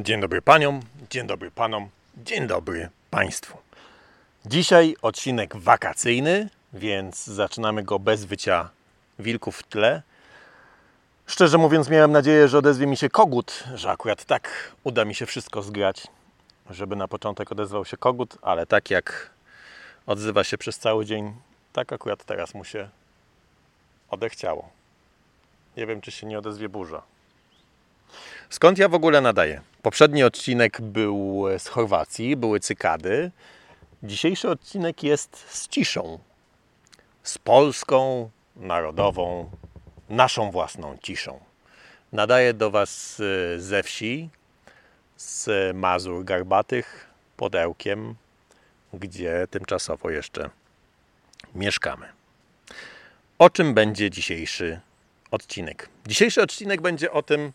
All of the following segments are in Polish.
Dzień dobry paniom, dzień dobry panom, dzień dobry państwu. Dzisiaj odcinek wakacyjny, więc zaczynamy go bez wycia wilków w tle. Szczerze mówiąc, miałem nadzieję, że odezwie mi się kogut, że akurat tak uda mi się wszystko zgrać, żeby na początek odezwał się kogut, ale tak jak odzywa się przez cały dzień, tak akurat teraz mu się odechciało. Nie wiem, czy się nie odezwie burza. Skąd ja w ogóle nadaję? Poprzedni odcinek był z Chorwacji, były cykady. Dzisiejszy odcinek jest z ciszą. Z polską, narodową, naszą własną ciszą. Nadaję do Was y, ze wsi, z Mazur Garbatych, pod Ełkiem, gdzie tymczasowo jeszcze mieszkamy. O czym będzie dzisiejszy odcinek? Dzisiejszy odcinek będzie o tym,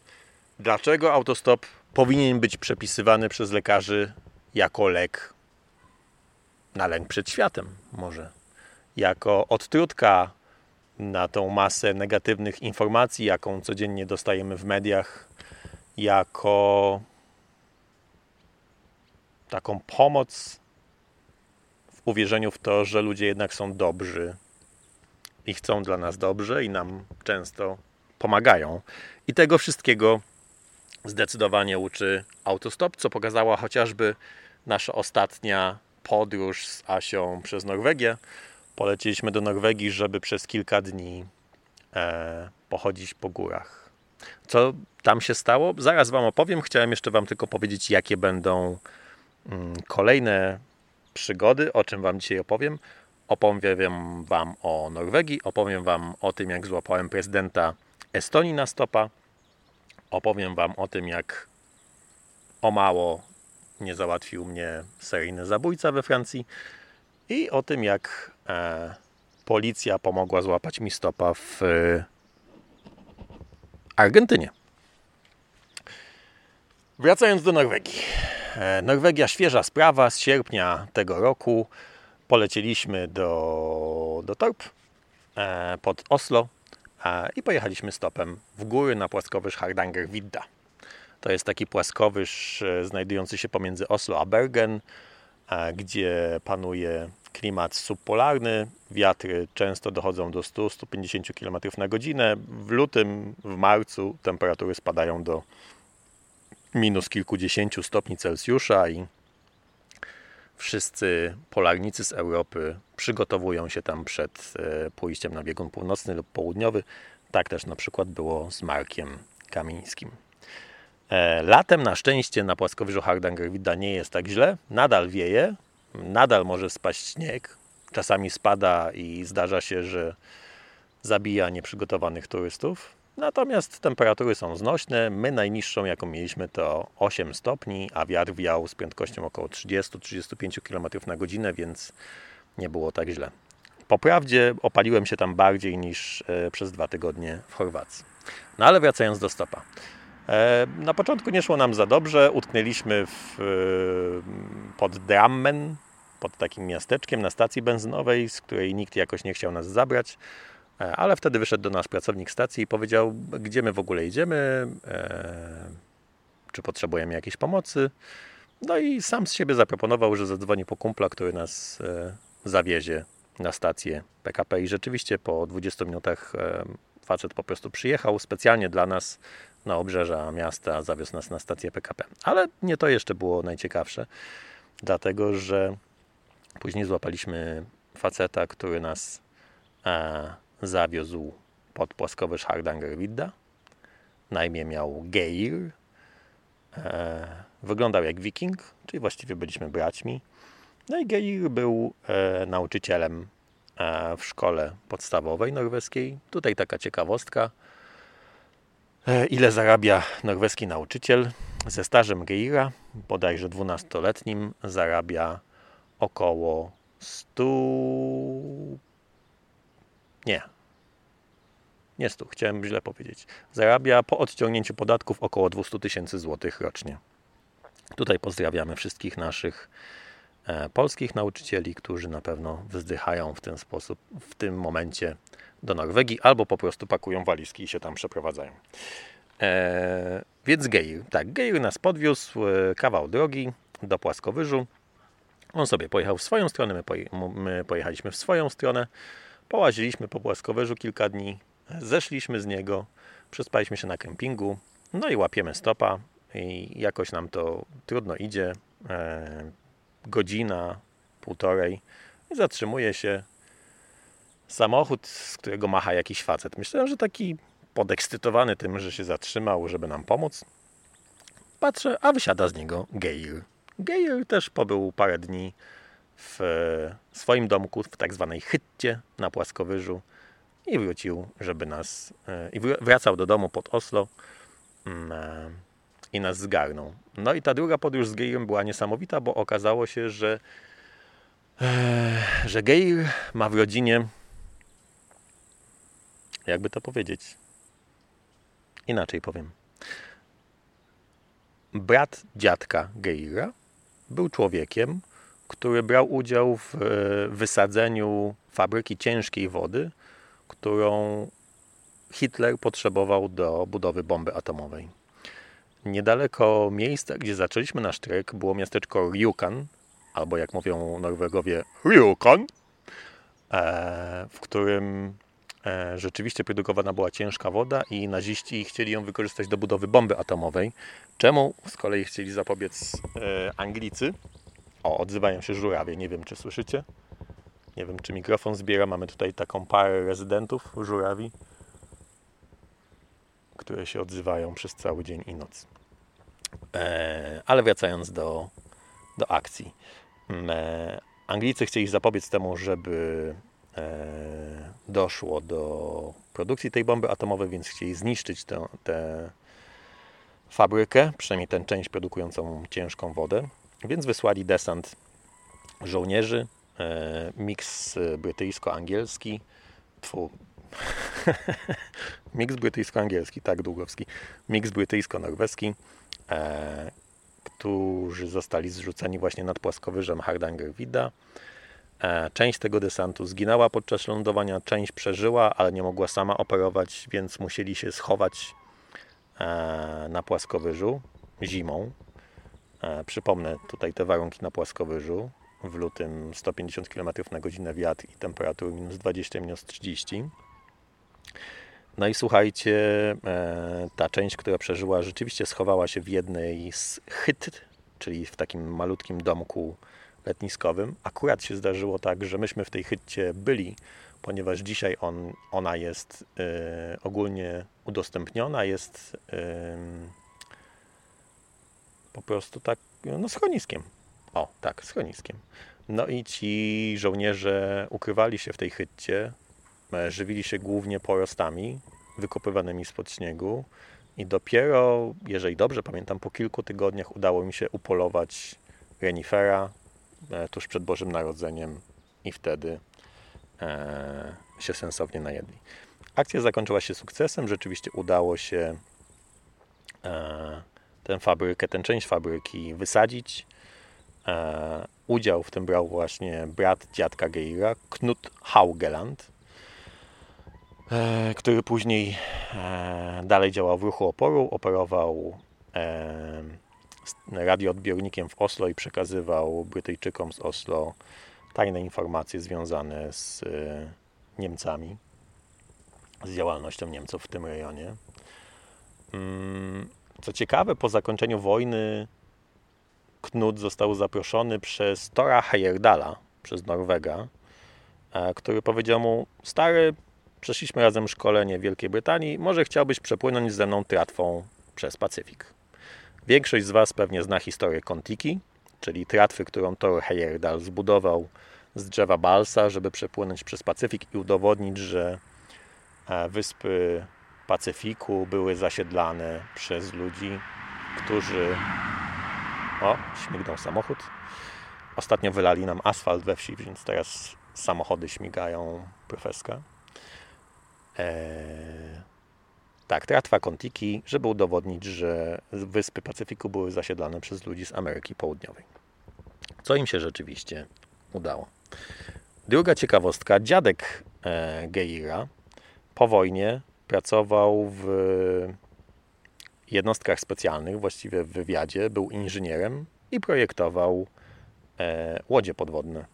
dlaczego autostop powinien być przepisywany przez lekarzy jako lek na lęk przed światem, może jako odtrutka na tą masę negatywnych informacji, jaką codziennie dostajemy w mediach, jako taką pomoc w uwierzeniu w to, że ludzie jednak są dobrzy i chcą dla nas dobrze i nam często pomagają. I tego wszystkiego zdecydowanie uczy autostop, co pokazała chociażby nasza ostatnia podróż z Asią przez Norwegię. Poleciliśmy do Norwegii, żeby przez kilka dni e, pochodzić po górach. Co tam się stało? Zaraz Wam opowiem. Chciałem jeszcze Wam tylko powiedzieć, jakie będą mm, kolejne przygody, o czym Wam dzisiaj opowiem. Opowiem Wam o Norwegii, opowiem Wam o tym, jak złapałem prezydenta Estonii na stopa. Opowiem Wam o tym, jak o mało nie załatwił mnie seryjny zabójca we Francji i o tym, jak e, policja pomogła złapać mi stopa w e, Argentynie. Wracając do Norwegii. E, Norwegia świeża sprawa z sierpnia tego roku. Polecieliśmy do, do Torp e, pod Oslo i pojechaliśmy stopem w góry na płaskowyż Hardanger Vidda. To jest taki płaskowyż e, znajdujący się pomiędzy Oslo a Bergen, gdzie panuje klimat subpolarny. Wiatry często dochodzą do 100-150 km na godzinę. W lutym, w marcu temperatury spadają do minus kilkudziesięciu stopni Celsjusza i wszyscy polarnicy z Europy przygotowują się tam przed e, pójściem na biegun północny lub południowy. Tak też na przykład było z Markiem Kamińskim. E, latem na szczęście na płaskowyżu Hardangerwida nie jest tak źle. Nadal wieje, nadal może spaść śnieg. Czasami spada i zdarza się, że zabija nieprzygotowanych turystów. Natomiast temperatury są znośne. My najniższą, jaką mieliśmy, to 8 stopni, a wiatr wiał z prędkością około 30-35 km na godzinę, więc nie było tak źle. Po prawdzie opaliłem się tam bardziej niż e, przez dwa tygodnie w Chorwacji. No ale wracając do stopa. E, na początku nie szło nam za dobrze. Utknęliśmy w, e, pod Drammen, pod takim miasteczkiem na stacji benzynowej, z której nikt jakoś nie chciał nas zabrać. E, ale wtedy wyszedł do nas pracownik stacji i powiedział, gdzie my w ogóle idziemy, czy potrzebujemy jakiejś pomocy. No i sam z siebie zaproponował, że zadzwoni po kumpla, który nas zawiezie na stację PKP. I rzeczywiście po 20 minutach facet po prostu przyjechał specjalnie dla nas na obrzeża miasta, zawiózł nas na stację PKP. Ale nie to jeszcze było najciekawsze, dlatego że później złapaliśmy faceta, który nas e, zawiózł pod płaskowyż Hardangervidda. Na imię miał Geir. E, wyglądał jak wiking, czyli właściwie byliśmy braćmi. No i Geir był e, nauczycielem e, w szkole podstawowej norweskiej. Tutaj taka ciekawostka. E, ile zarabia norweski nauczyciel? Ze stażem Geira, bodajże 12-letnim, zarabia około 100. Nie. Nie 100, chciałem źle powiedzieć. Zarabia po odciągnięciu podatków około 200 tysięcy złotych rocznie. Tutaj pozdrawiamy wszystkich naszych e, polskich nauczycieli, którzy na pewno wzdychają w ten sposób, w tym momencie do Norwegii, albo po prostu pakują walizki i się tam przeprowadzają. E, więc Geir. Tak, Geir nas podwiózł e, kawał drogi do Płaskowyżu. On sobie pojechał w swoją stronę, my, poje, my pojechaliśmy w swoją stronę. Połaziliśmy po Płaskowyżu kilka dni, zeszliśmy z niego, przespaliśmy się na kempingu, no i łapiemy stopa i jakoś nam to trudno idzie. E, godzina, półtorej i zatrzymuje się samochód, z którego macha jakiś facet. Myślałem, że taki podekscytowany tym, że się zatrzymał, żeby nam pomóc. Patrzę, a wysiada z niego Geir. Geir też pobył parę dni w swoim domku, w tak zwanej Hytcie na Płaskowyżu i wrócił, żeby nas, e, i wracał do domu pod Oslo mm, e, i nas zgarnął. No i ta druga podróż z Geirem była niesamowita, bo okazało się, że e, że Geir ma w rodzinie jakby to powiedzieć inaczej powiem brat dziadka Geira był człowiekiem, który brał udział w wysadzeniu fabryki ciężkiej wody, którą Hitler potrzebował do budowy bomby atomowej. Niedaleko miejsca, gdzie zaczęliśmy nasz trek, było miasteczko Rjukan, albo jak mówią Norwegowie, Rjukan, e, w którym e, rzeczywiście produkowana była ciężka woda i naziści chcieli ją wykorzystać do budowy bomby atomowej. Czemu z kolei chcieli zapobiec e, Anglicy? O, odzywają się żurawie, nie wiem czy słyszycie. Nie wiem czy mikrofon zbiera, mamy tutaj taką parę rezydentów żurawi które się odzywają przez cały dzień i noc. E, ale wracając do, do akcji. Mm, e, Anglicy chcieli zapobiec temu, żeby e, doszło do produkcji tej bomby atomowej, więc chcieli zniszczyć tę fabrykę, przynajmniej tę część produkującą ciężką wodę. Więc wysłali desant żołnierzy, miks brytyjsko-angielski, Miks brytyjsko-angielski, tak, Długowski. Miks brytyjsko-norweski, e, którzy zostali zrzuceni właśnie nad płaskowyżem Hardangervida. E, część tego desantu zginęła podczas lądowania, część przeżyła, ale nie mogła sama operować, więc musieli się schować e, na płaskowyżu zimą. E, przypomnę tutaj te warunki na płaskowyżu. W lutym 150 km na godzinę wiatr i temperatura minus 20, minus 30. No i słuchajcie, e, ta część, która przeżyła, rzeczywiście schowała się w jednej z hyt, czyli w takim malutkim domku letniskowym. Akurat się zdarzyło tak, że myśmy w tej hytcie byli, ponieważ dzisiaj on, ona jest y, ogólnie udostępniona, jest y, po prostu tak, no schroniskiem. O, tak, schroniskiem. No i ci żołnierze ukrywali się w tej hytcie, E, żywili się głównie porostami wykopywanymi spod śniegu i dopiero, jeżeli dobrze pamiętam, po kilku tygodniach udało mi się upolować renifera e, tuż przed Bożym Narodzeniem i wtedy e, się sensownie najedli. Akcja zakończyła się sukcesem, rzeczywiście udało się tę fabrykę, tę część fabryki wysadzić. Udział w tym brał właśnie brat dziadka Geira, Knut Haugeland, E, który później e, dalej działał w ruchu oporu, operował e, radioodbiornikiem w Oslo i przekazywał Brytyjczykom z Oslo tajne informacje związane z Niemcami, z działalnością Niemców w tym rejonie. Mm, co ciekawe, po zakończeniu wojny Knut został zaproszony przez Tora Heyerdala, przez Norwega, który powiedział mu: Stary, Przeszliśmy razem szkolenie w Wielkiej Brytanii. Może chciałbyś przepłynąć ze mną tratwą przez Pacyfik. Większość z Was pewnie zna historię Kontiki, czyli tratwy, którą Thor Heyerdahl zbudował z drzewa balsa, żeby przepłynąć przez Pacyfik i udowodnić, że e, wyspy Pacyfiku były zasiedlane przez ludzi, którzy... O, śmignął samochód. Ostatnio wylali nam asfalt we wsi, więc teraz samochody śmigają profeska. Eee, tak, tratwa Kontiki, żeby udowodnić, że wyspy Pacyfiku były zasiedlane przez ludzi z Ameryki Południowej. Co im się rzeczywiście udało. Druga ciekawostka. Dziadek e, Geira po wojnie pracował w jednostkach specjalnych, właściwie w wywiadzie, był inżynierem i projektował e, łodzie podwodne,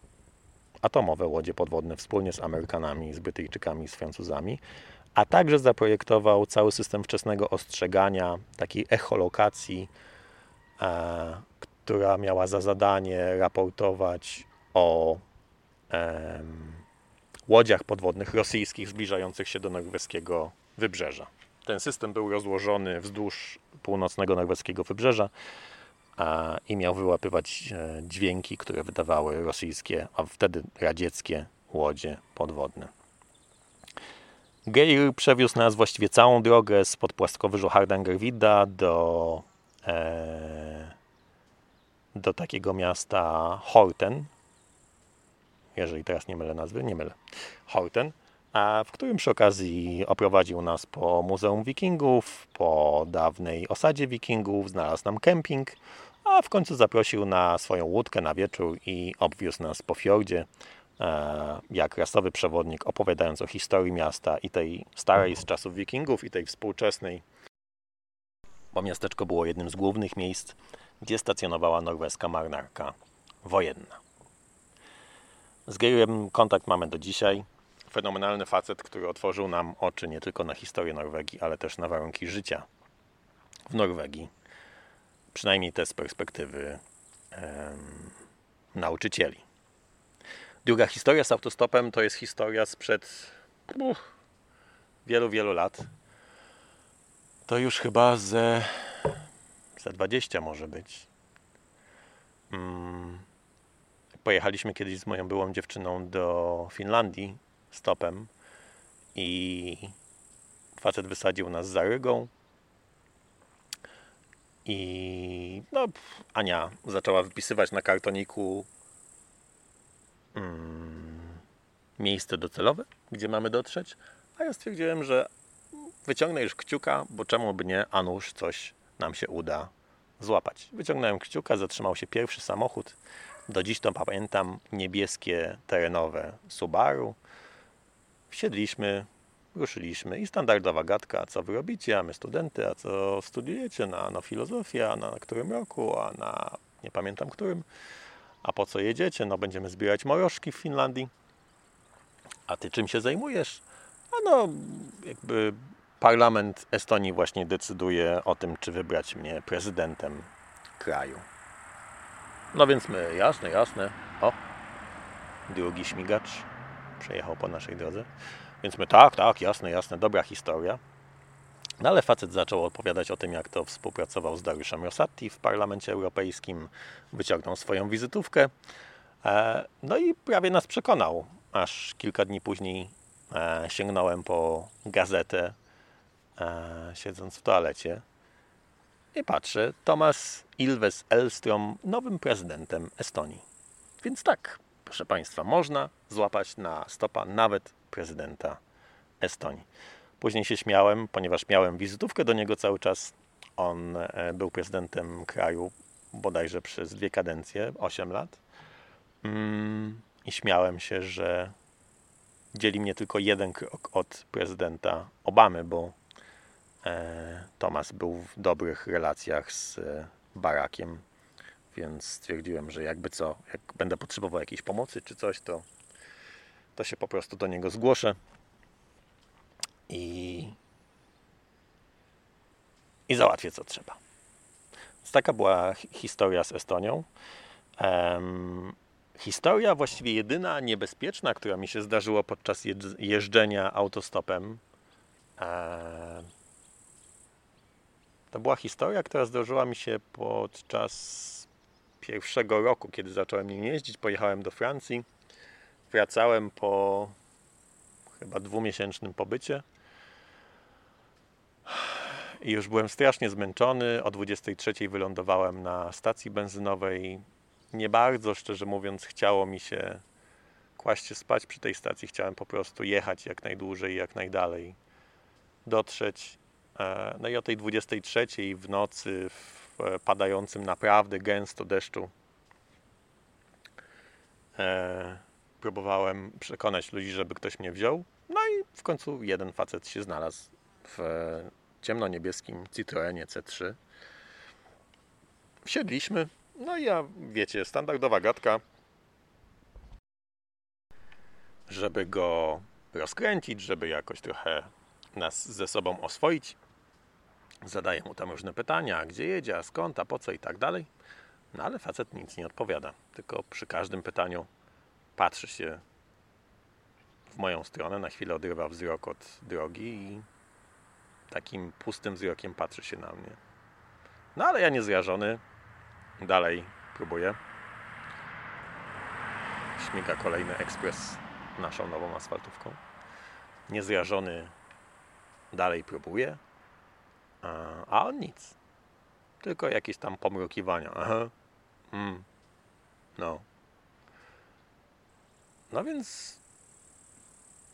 atomowe łodzie podwodne wspólnie z Amerykanami, z Brytyjczykami, z Francuzami, a także zaprojektował cały system wczesnego ostrzegania, takiej echolokacji, e, która miała za zadanie raportować o łodziach podwodnych rosyjskich zbliżających się do norweskiego wybrzeża. Ten system był rozłożony wzdłuż północnego norweskiego wybrzeża i miał wyłapywać e, dźwięki, które wydawały rosyjskie, a wtedy radzieckie łodzie podwodne. Geir przewiózł nas właściwie całą drogę spod płaskowyżu Hardangervidda do, e, do takiego miasta Horten, jeżeli teraz nie mylę nazwy, nie mylę, Horten, w którym przy okazji oprowadził nas po Muzeum Wikingów, po dawnej osadzie Wikingów, znalazł nam kemping, a w końcu zaprosił na swoją łódkę na wieczór i obwiózł nas po fiordzie, e, jak rasowy przewodnik, opowiadając o historii miasta i tej starej z czasów Wikingów, i tej współczesnej, bo miasteczko było jednym z głównych miejsc, gdzie stacjonowała norweska marynarka wojenna. Z Geirem kontakt mamy do dzisiaj. Fenomenalny facet, który otworzył nam oczy nie tylko na historię Norwegii, ale też na warunki życia w Norwegii. Przynajmniej te z perspektywy em, nauczycieli. Druga historia z autostopem to jest historia sprzed uch, wielu, wielu lat. To już chyba ze, ze 20 może być. Mm pojechaliśmy kiedyś z moją byłą dziewczyną do Finlandii stopem i facet wysadził nas za Rygą i no, Ania zaczęła wypisywać na kartoniku mm, miejsce docelowe, gdzie mamy dotrzeć, a ja stwierdziłem, że wyciągnę już kciuka, bo czemu by nie, a nuż coś nam się uda złapać. Wyciągnąłem kciuka, zatrzymał się pierwszy samochód do dziś to pamiętam niebieskie terenowe Subaru. Wsiedliśmy, ruszyliśmy i standardowa gadka, co wy robicie, a my studenty, a co studiujecie na no, filozofię, a na którym roku, a na nie pamiętam którym, a po co jedziecie, no będziemy zbierać morożki w Finlandii. A ty czym się zajmujesz? A no, jakby parlament Estonii właśnie decyduje o tym, czy wybrać mnie prezydentem kraju. No więc my, jasne, jasne. O, drugi śmigacz przejechał po naszej drodze. Więc my, tak, tak, jasne, jasne, dobra historia. No ale facet zaczął opowiadać o tym, jak to współpracował z Dariuszem Rosati w Parlamencie Europejskim, wyciągnął swoją wizytówkę. E, no i prawie nas przekonał, aż kilka dni później e, sięgnąłem po gazetę, e, siedząc w toalecie i patrzę, Thomas Ilves Elstrom nowym prezydentem Estonii. Więc tak, proszę Państwa, można złapać na stopa nawet prezydenta Estonii. Później się śmiałem, ponieważ miałem wizytówkę do niego cały czas. On e, był prezydentem kraju bodajże przez dwie kadencje, 8 lat. Mm, I śmiałem się, że dzieli mnie tylko jeden krok od prezydenta Obamy, bo E, Tomas był w dobrych relacjach z e, Barakiem, więc stwierdziłem, że jakby co, jak będę potrzebował jakiejś pomocy czy coś, to, to się po prostu do niego zgłoszę. I, i załatwię co trzeba. Więc taka była historia z Estonią. Um, historia właściwie jedyna niebezpieczna, która mi się zdarzyła podczas jeżdżenia autostopem. Um, to była historia, która zdarzyła mi się podczas pierwszego roku, kiedy zacząłem nim jeździć. Pojechałem do Francji. Wracałem po chyba dwumiesięcznym pobycie. I już byłem strasznie zmęczony. O 23 wylądowałem na stacji benzynowej. Nie bardzo, szczerze mówiąc, chciało mi się kłaść się spać przy tej stacji. Chciałem po prostu jechać jak najdłużej, jak najdalej. Dotrzeć E, no i o tej 23 w nocy w padającym naprawdę gęsto deszczu e, próbowałem przekonać ludzi, żeby ktoś mnie wziął. No i w końcu jeden facet się znalazł w ciemnoniebieskim Citroenie C3. Wsiedliśmy, no i ja, wiecie, standardowa gadka, żeby go rozkręcić, żeby jakoś trochę nas ze sobą oswoić. Zadaję mu tam różne pytania, gdzie jedzie, a skąd, a po co i tak dalej. No ale facet nic nie odpowiada, tylko przy każdym pytaniu patrzy się w moją stronę, na chwilę odrywa wzrok od drogi i takim pustym wzrokiem patrzy się na mnie. No ale ja niezrażony, dalej próbuję. Śmiga kolejny ekspres naszą nową asfaltówką. Niezrażony dalej próbuje, a on nic. Tylko jakieś tam pomrukiwania. Aha. Mm. No. No więc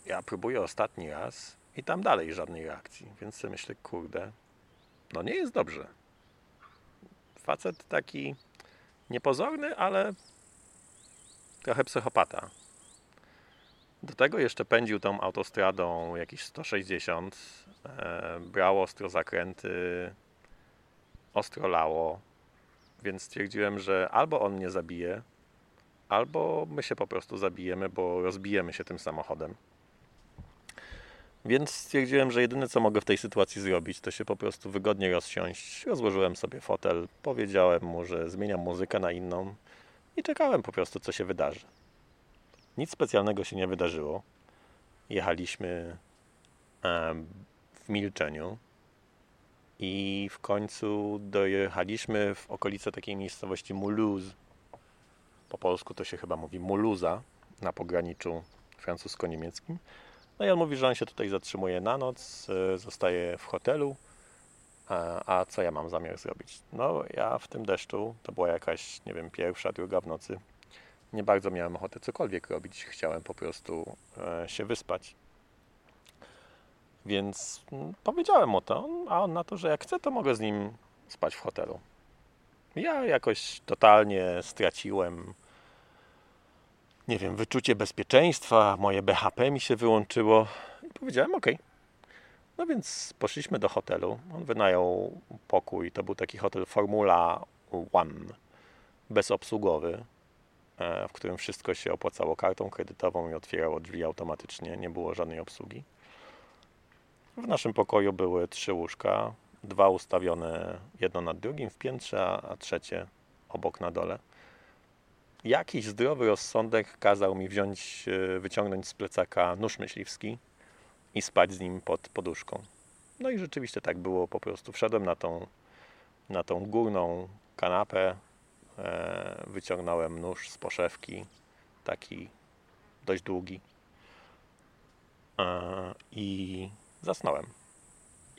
ja próbuję ostatni raz i tam dalej żadnej reakcji. Więc sobie myślę, kurde, no nie jest dobrze. Facet taki niepozorny, ale trochę psychopata. Do tego jeszcze pędził tą autostradą jakieś 160, e, brał ostro zakręty, ostro lało, więc stwierdziłem, że albo on mnie zabije, albo my się po prostu zabijemy, bo rozbijemy się tym samochodem. Więc stwierdziłem, że jedyne co mogę w tej sytuacji zrobić, to się po prostu wygodnie rozsiąść. Rozłożyłem sobie fotel, powiedziałem mu, że zmieniam muzykę na inną i czekałem po prostu, co się wydarzy. Nic specjalnego się nie wydarzyło. Jechaliśmy w milczeniu i w końcu dojechaliśmy w okolice takiej miejscowości Mulhouse. Po polsku to się chyba mówi Muluza na pograniczu francusko-niemieckim. No i on mówi, że on się tutaj zatrzymuje na noc, e, zostaje w hotelu. A, a co ja mam zamiar zrobić? No, ja w tym deszczu, to była jakaś, nie wiem, pierwsza, druga w nocy, nie bardzo miałem ochotę cokolwiek robić. Chciałem po prostu e, się wyspać. Więc mm, powiedziałem mu to, a on na to, że jak chce, to mogę z nim spać w hotelu. Ja jakoś totalnie straciłem, nie wiem, wyczucie bezpieczeństwa, moje BHP mi się wyłączyło i powiedziałem ok. No więc poszliśmy do hotelu. On wynajął pokój. To był taki hotel Formula One, bezobsługowy, w którym wszystko się opłacało kartą kredytową i otwierało drzwi automatycznie. Nie było żadnej obsługi. W naszym pokoju były trzy łóżka, dwa ustawione jedno nad drugim w piętrze, a trzecie obok na dole. Jakiś zdrowy rozsądek kazał mi wziąć, e, wyciągnąć z plecaka nóż myśliwski i spać z nim pod poduszką. No i rzeczywiście tak było po prostu. Wszedłem na tą, na tą górną kanapę, e, wyciągnąłem nóż z poszewki, taki dość długi e, i Zasnąłem.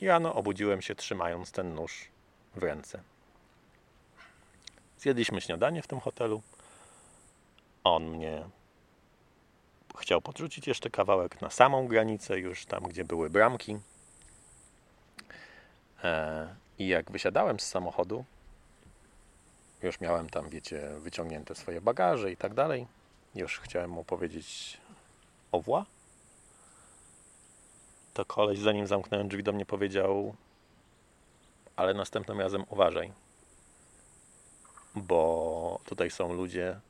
I rano obudziłem się trzymając ten nóż w ręce. Zjedliśmy śniadanie w tym hotelu. On mnie chciał podrzucić jeszcze kawałek na samą granicę, już tam, gdzie były bramki. E, I jak wysiadałem z samochodu, już miałem tam, wiecie, wyciągnięte swoje bagaże i tak dalej. Już chciałem mu powiedzieć au revoir to koleś, zanim zamknąłem drzwi, do mnie powiedział ale następnym razem uważaj, bo tutaj są ludzie,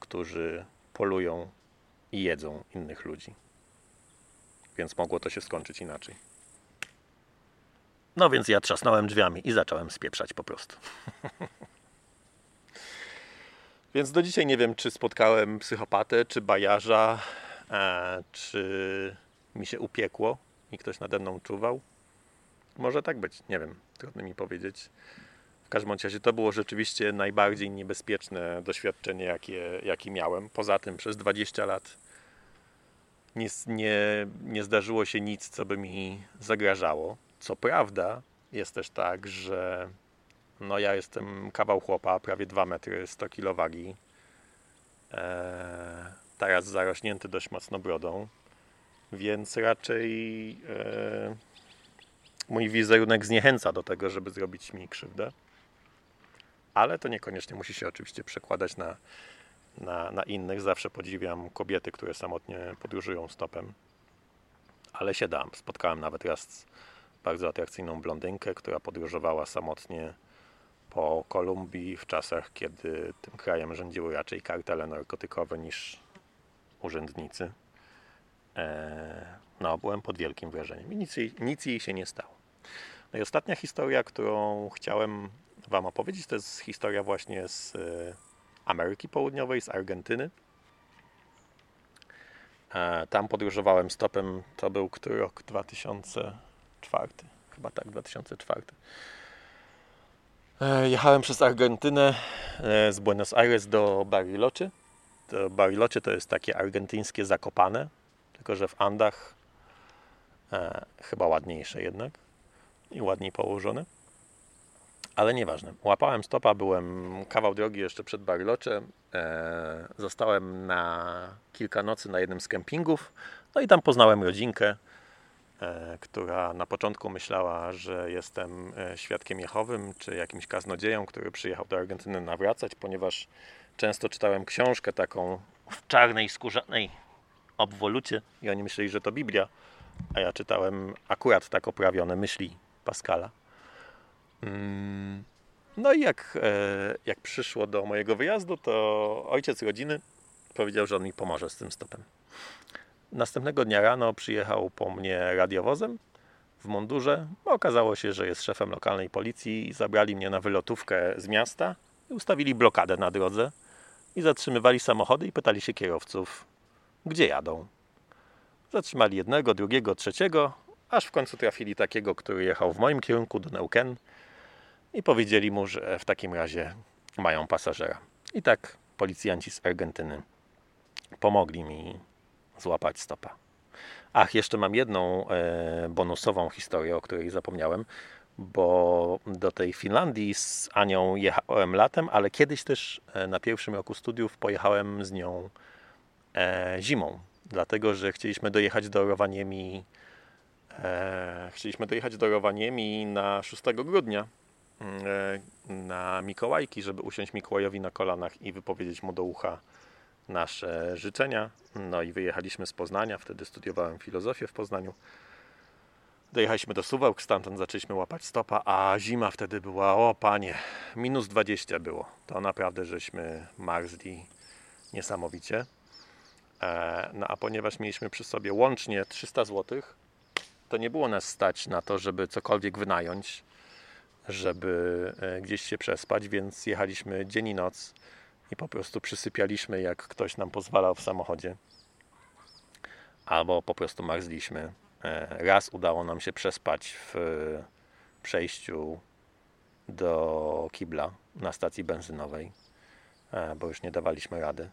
którzy polują i jedzą innych ludzi. Więc mogło to się skończyć inaczej. No więc ja trzasnąłem drzwiami i zacząłem spieprzać po prostu. więc do dzisiaj nie wiem, czy spotkałem psychopatę, czy bajarza, e, czy mi się upiekło i ktoś nade mną czuwał. Może tak być, nie wiem, trudno mi powiedzieć. W każdym razie to było rzeczywiście najbardziej niebezpieczne doświadczenie, jakie, jakie miałem. Poza tym przez 20 lat nie, nie, nie zdarzyło się nic, co by mi zagrażało. Co prawda, jest też tak, że no ja jestem kawał chłopa, prawie 2 metry, 100 kg wagi. Eee, teraz zarośnięty dość mocno brodą więc raczej e, mój wizerunek zniechęca do tego, żeby zrobić mi krzywdę. Ale to niekoniecznie musi się oczywiście przekładać na, na, na innych. Zawsze podziwiam kobiety, które samotnie podróżują stopem. Ale się dam. Spotkałem nawet raz bardzo atrakcyjną blondynkę, która podróżowała samotnie po Kolumbii w czasach, kiedy tym krajem rządziły raczej kartele narkotykowe niż urzędnicy. Eee, no, byłem pod wielkim wrażeniem i nic nic jej się nie stało. No i ostatnia historia, którą chciałem Wam opowiedzieć, to jest historia właśnie z e, Ameryki Południowej, z Argentyny. E, tam podróżowałem stopem, to był który rok? 2004. Chyba tak, 2004. E, jechałem przez Argentynę z Buenos Aires do Bariloche. To Bariloche to jest takie argentyńskie Zakopane, tylko że w Andach e, chyba ładniejsze jednak i ładniej położone. Ale nieważne. Łapałem stopa, byłem kawał drogi jeszcze przed Bariloche. E, zostałem na kilka nocy na jednym z kempingów. No i tam poznałem rodzinkę, e, która na początku myślała, że jestem e, świadkiem Jehowym czy jakimś kaznodzieją, który przyjechał do Argentyny nawracać, ponieważ często czytałem książkę taką w czarnej, skórzanej obwolucie i oni myśleli, że to Biblia, a ja czytałem akurat tak oprawione myśli Pascala. Mm, no i jak, e, jak przyszło do mojego wyjazdu, to ojciec rodziny powiedział, że on mi pomoże z tym stopem. Następnego dnia rano przyjechał po mnie radiowozem w mundurze. Okazało się, że jest szefem lokalnej policji i zabrali mnie na wylotówkę z miasta i ustawili blokadę na drodze i zatrzymywali samochody i pytali się kierowców, gdzie jadą. Zatrzymali jednego, drugiego, trzeciego, aż w końcu trafili takiego, który jechał w moim kierunku do Neuken i powiedzieli mu, że w takim razie mają pasażera. I tak policjanci z Argentyny pomogli mi złapać stopa. Ach, jeszcze mam jedną e, bonusową historię, o której zapomniałem, bo do tej Finlandii z Anią jechałem latem, ale kiedyś też e, na pierwszym roku studiów pojechałem z nią e, zimą, dlatego że chcieliśmy dojechać do Rowaniemi chcieliśmy dojechać do Rowaniemi na 6 grudnia na Mikołajki, żeby usiąść Mikołajowi na kolanach i wypowiedzieć mu do ucha nasze życzenia. No i wyjechaliśmy z Poznania, wtedy studiowałem filozofię w Poznaniu. Dojechaliśmy do Suwałk, stamtąd zaczęliśmy łapać stopa, a zima wtedy była, o panie, minus 20 było. To naprawdę żeśmy marzli niesamowicie. E, no a ponieważ mieliśmy przy sobie łącznie 300 zł, to nie było nas stać na to, żeby cokolwiek wynająć, żeby e, gdzieś się przespać, więc jechaliśmy dzień i noc i po prostu przysypialiśmy, jak ktoś nam pozwalał w samochodzie. Albo po prostu marzliśmy. E, raz udało nam się przespać w przejściu do kibla na stacji benzynowej, e, bo już nie dawaliśmy rady.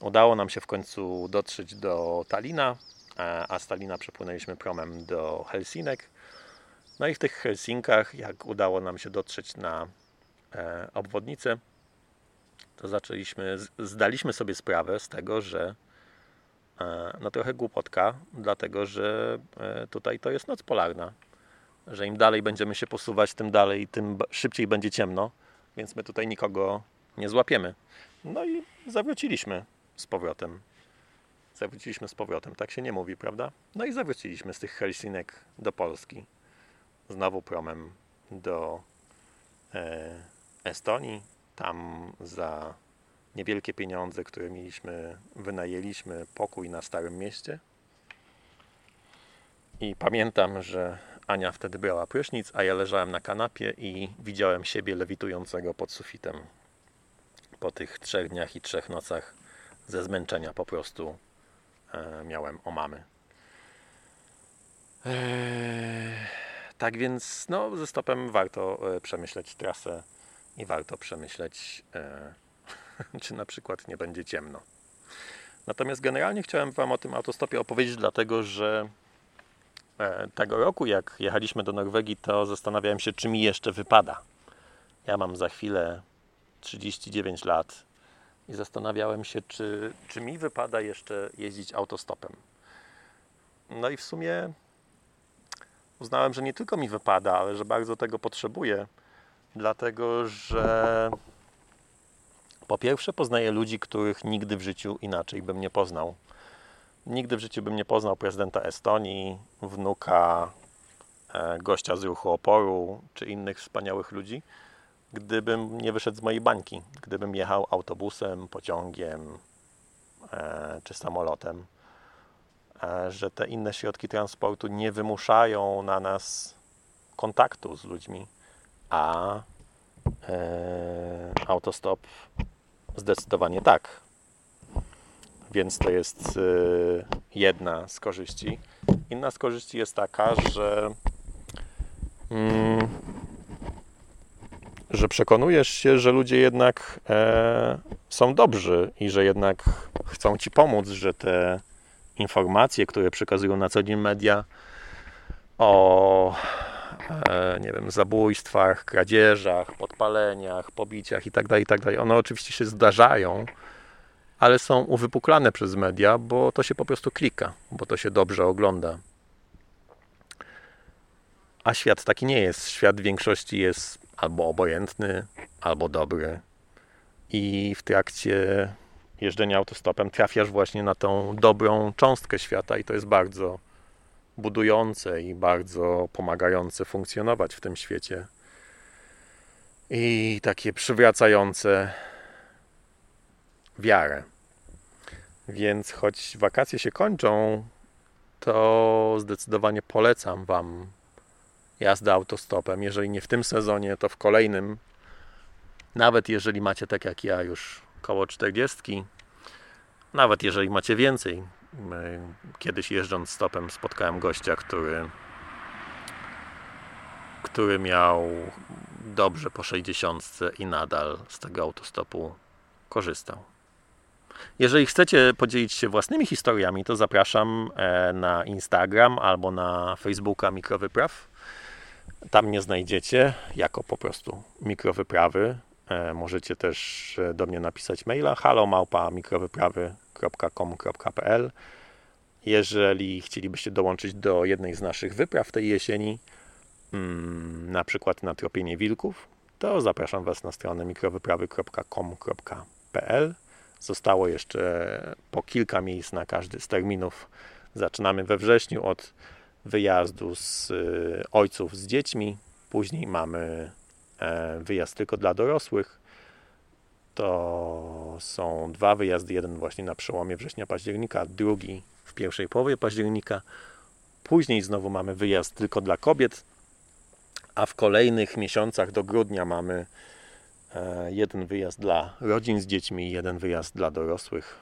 Udało nam się w końcu dotrzeć do Talina, e, a z Talina przepłynęliśmy promem do Helsinek. No i w tych Helsinkach, jak udało nam się dotrzeć na obwodnicę, to zaczęliśmy, zdaliśmy sobie sprawę z tego, że e, no trochę głupotka, dlatego że e, tutaj to jest noc polarna, że im dalej będziemy się posuwać, tym dalej, tym szybciej będzie ciemno, więc my tutaj nikogo nie złapiemy. No i zawróciliśmy z powrotem. Zawróciliśmy z powrotem, tak się nie mówi, prawda? No i zawróciliśmy z tych Helsinek do Polski. Znowu promem do e, Estonii, tam za niewielkie pieniądze, które mieliśmy, wynajęliśmy pokój na Starym Mieście. I pamiętam, że Ania wtedy brała prysznic, a ja leżałem na kanapie i widziałem siebie lewitującego pod sufitem. Po tych trzech dniach i trzech nocach ze zmęczenia po prostu e, miałem omamy. Eee, tak więc no, ze stopem warto e, przemyśleć trasę i warto przemyśleć, e, czy na przykład nie będzie ciemno. Natomiast generalnie chciałem Wam o tym autostopie opowiedzieć, dlatego że e, tego roku, jak jechaliśmy do Norwegii, to zastanawiałem się, czy mi jeszcze wypada. Ja mam za chwilę 39 lat i zastanawiałem się, czy, czy mi wypada jeszcze jeździć autostopem. No i w sumie uznałem, że nie tylko mi wypada, ale że bardzo tego potrzebuję dlatego że po pierwsze poznaję ludzi, których nigdy w życiu inaczej bym nie poznał. Nigdy w życiu bym nie poznał prezydenta Estonii, wnuka e, gościa z ruchu oporu czy innych wspaniałych ludzi, gdybym nie wyszedł z mojej bańki, gdybym jechał autobusem, pociągiem e, czy samolotem, e, że te inne środki transportu nie wymuszają na nas kontaktu z ludźmi, a autostop zdecydowanie tak. Więc to jest jedna z korzyści. Inna z korzyści jest taka, że, mm, że przekonujesz się, że ludzie jednak e, są dobrzy i że jednak chcą ci pomóc, że te informacje, które przekazują na co dzień media o e, nie wiem, zabójstwach, kradzieżach, podpaleniach, pobiciach itd., tak itd., tak one oczywiście się zdarzają, ale są uwypuklane przez media, bo to się po prostu klika, bo to się dobrze ogląda. A świat taki nie jest. Świat w większości jest albo obojętny, albo dobry. I w trakcie jeżdżenia autostopem trafiasz właśnie na tą dobrą cząstkę świata, i to jest bardzo budujące i bardzo pomagające funkcjonować w tym świecie. I takie przywracające wiarę. Więc choć wakacje się kończą, to zdecydowanie polecam Wam jazdę autostopem. Jeżeli nie w tym sezonie, to w kolejnym. Nawet jeżeli macie tak jak ja już koło 40, nawet jeżeli macie więcej. Kiedyś jeżdżąc stopem spotkałem gościa, który który miał dobrze po 60 i nadal z tego autostopu korzystał. Jeżeli chcecie podzielić się własnymi historiami, to zapraszam e, na Instagram albo na Facebooka Mikrowypraw. Tam mnie znajdziecie jako po prostu mikrowyprawy. E, możecie też e, do mnie napisać maila halomałpa mikrowyprawy.com.pl Jeżeli chcielibyście dołączyć do jednej z naszych wypraw tej jesieni, mm, na przykład na tropienie wilków, to zapraszam Was na stronę mikrowyprawy.com.pl Zostało jeszcze po kilka miejsc na każdy z terminów. Zaczynamy we wrześniu od wyjazdu z y, ojców z dziećmi. Później mamy e, wyjazd tylko dla dorosłych. To są dwa wyjazdy. Jeden właśnie na przełomie września-października, drugi w pierwszej połowie października. Później znowu mamy wyjazd tylko dla kobiet, a w kolejnych miesiącach do grudnia mamy E, jeden wyjazd dla rodzin z dziećmi, jeden wyjazd dla dorosłych,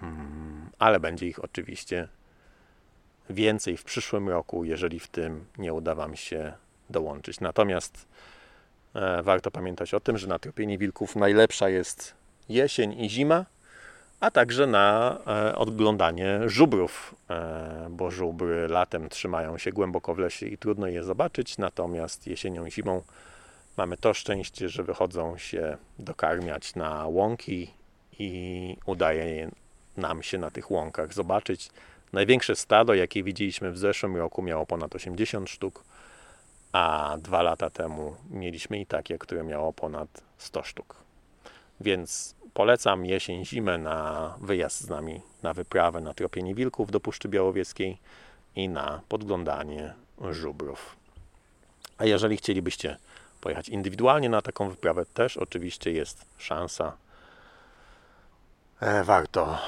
mm, ale będzie ich oczywiście więcej w przyszłym roku, jeżeli w tym nie uda Wam się dołączyć. Natomiast e, warto pamiętać o tym, że na tropienie wilków najlepsza jest jesień i zima, a także na e, odglądanie żubrów, bo żubry latem trzymają się głęboko w lesie i trudno je zobaczyć, natomiast jesienią i zimą Mamy to szczęście, że wychodzą się dokarmiać na łąki i udaje nam się na tych łąkach zobaczyć. Największe stado, jakie widzieliśmy w zeszłym roku, miało ponad 80 sztuk, a dwa lata temu mieliśmy i takie, które miało ponad 100 sztuk. Więc polecam jesień, zimę na wyjazd z nami na wyprawę na tropienie wilków do Puszczy Białowieskiej i na podglądanie żubrów. A jeżeli chcielibyście pojechać indywidualnie na taką wyprawę, też oczywiście jest szansa. E, warto,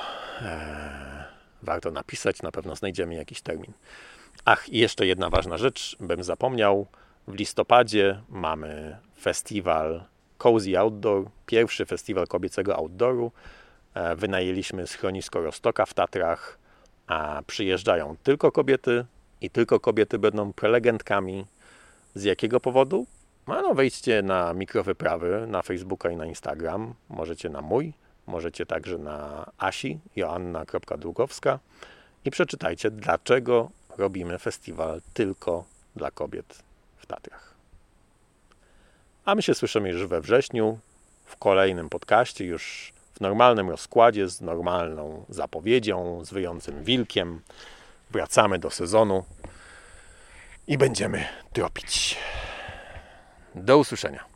e, warto napisać, na pewno znajdziemy jakiś termin. Ach, i jeszcze jedna ważna rzecz, bym zapomniał. W listopadzie mamy festiwal Cozy Outdoor, pierwszy festiwal kobiecego outdooru. E, wynajęliśmy schronisko Rostoka w Tatrach, a przyjeżdżają tylko kobiety i tylko kobiety będą prelegentkami. Z jakiego powodu? No, wejdźcie na mikrowyprawy na Facebooka i na Instagram. Możecie na mój, możecie także na Asi, joanna.długowska i przeczytajcie, dlaczego robimy festiwal tylko dla kobiet w Tatrach. A my się słyszymy już we wrześniu w kolejnym podcaście, już w normalnym rozkładzie, z normalną zapowiedzią, z wyjącym wilkiem. Wracamy do sezonu i będziemy tropić. Do usłyszenia.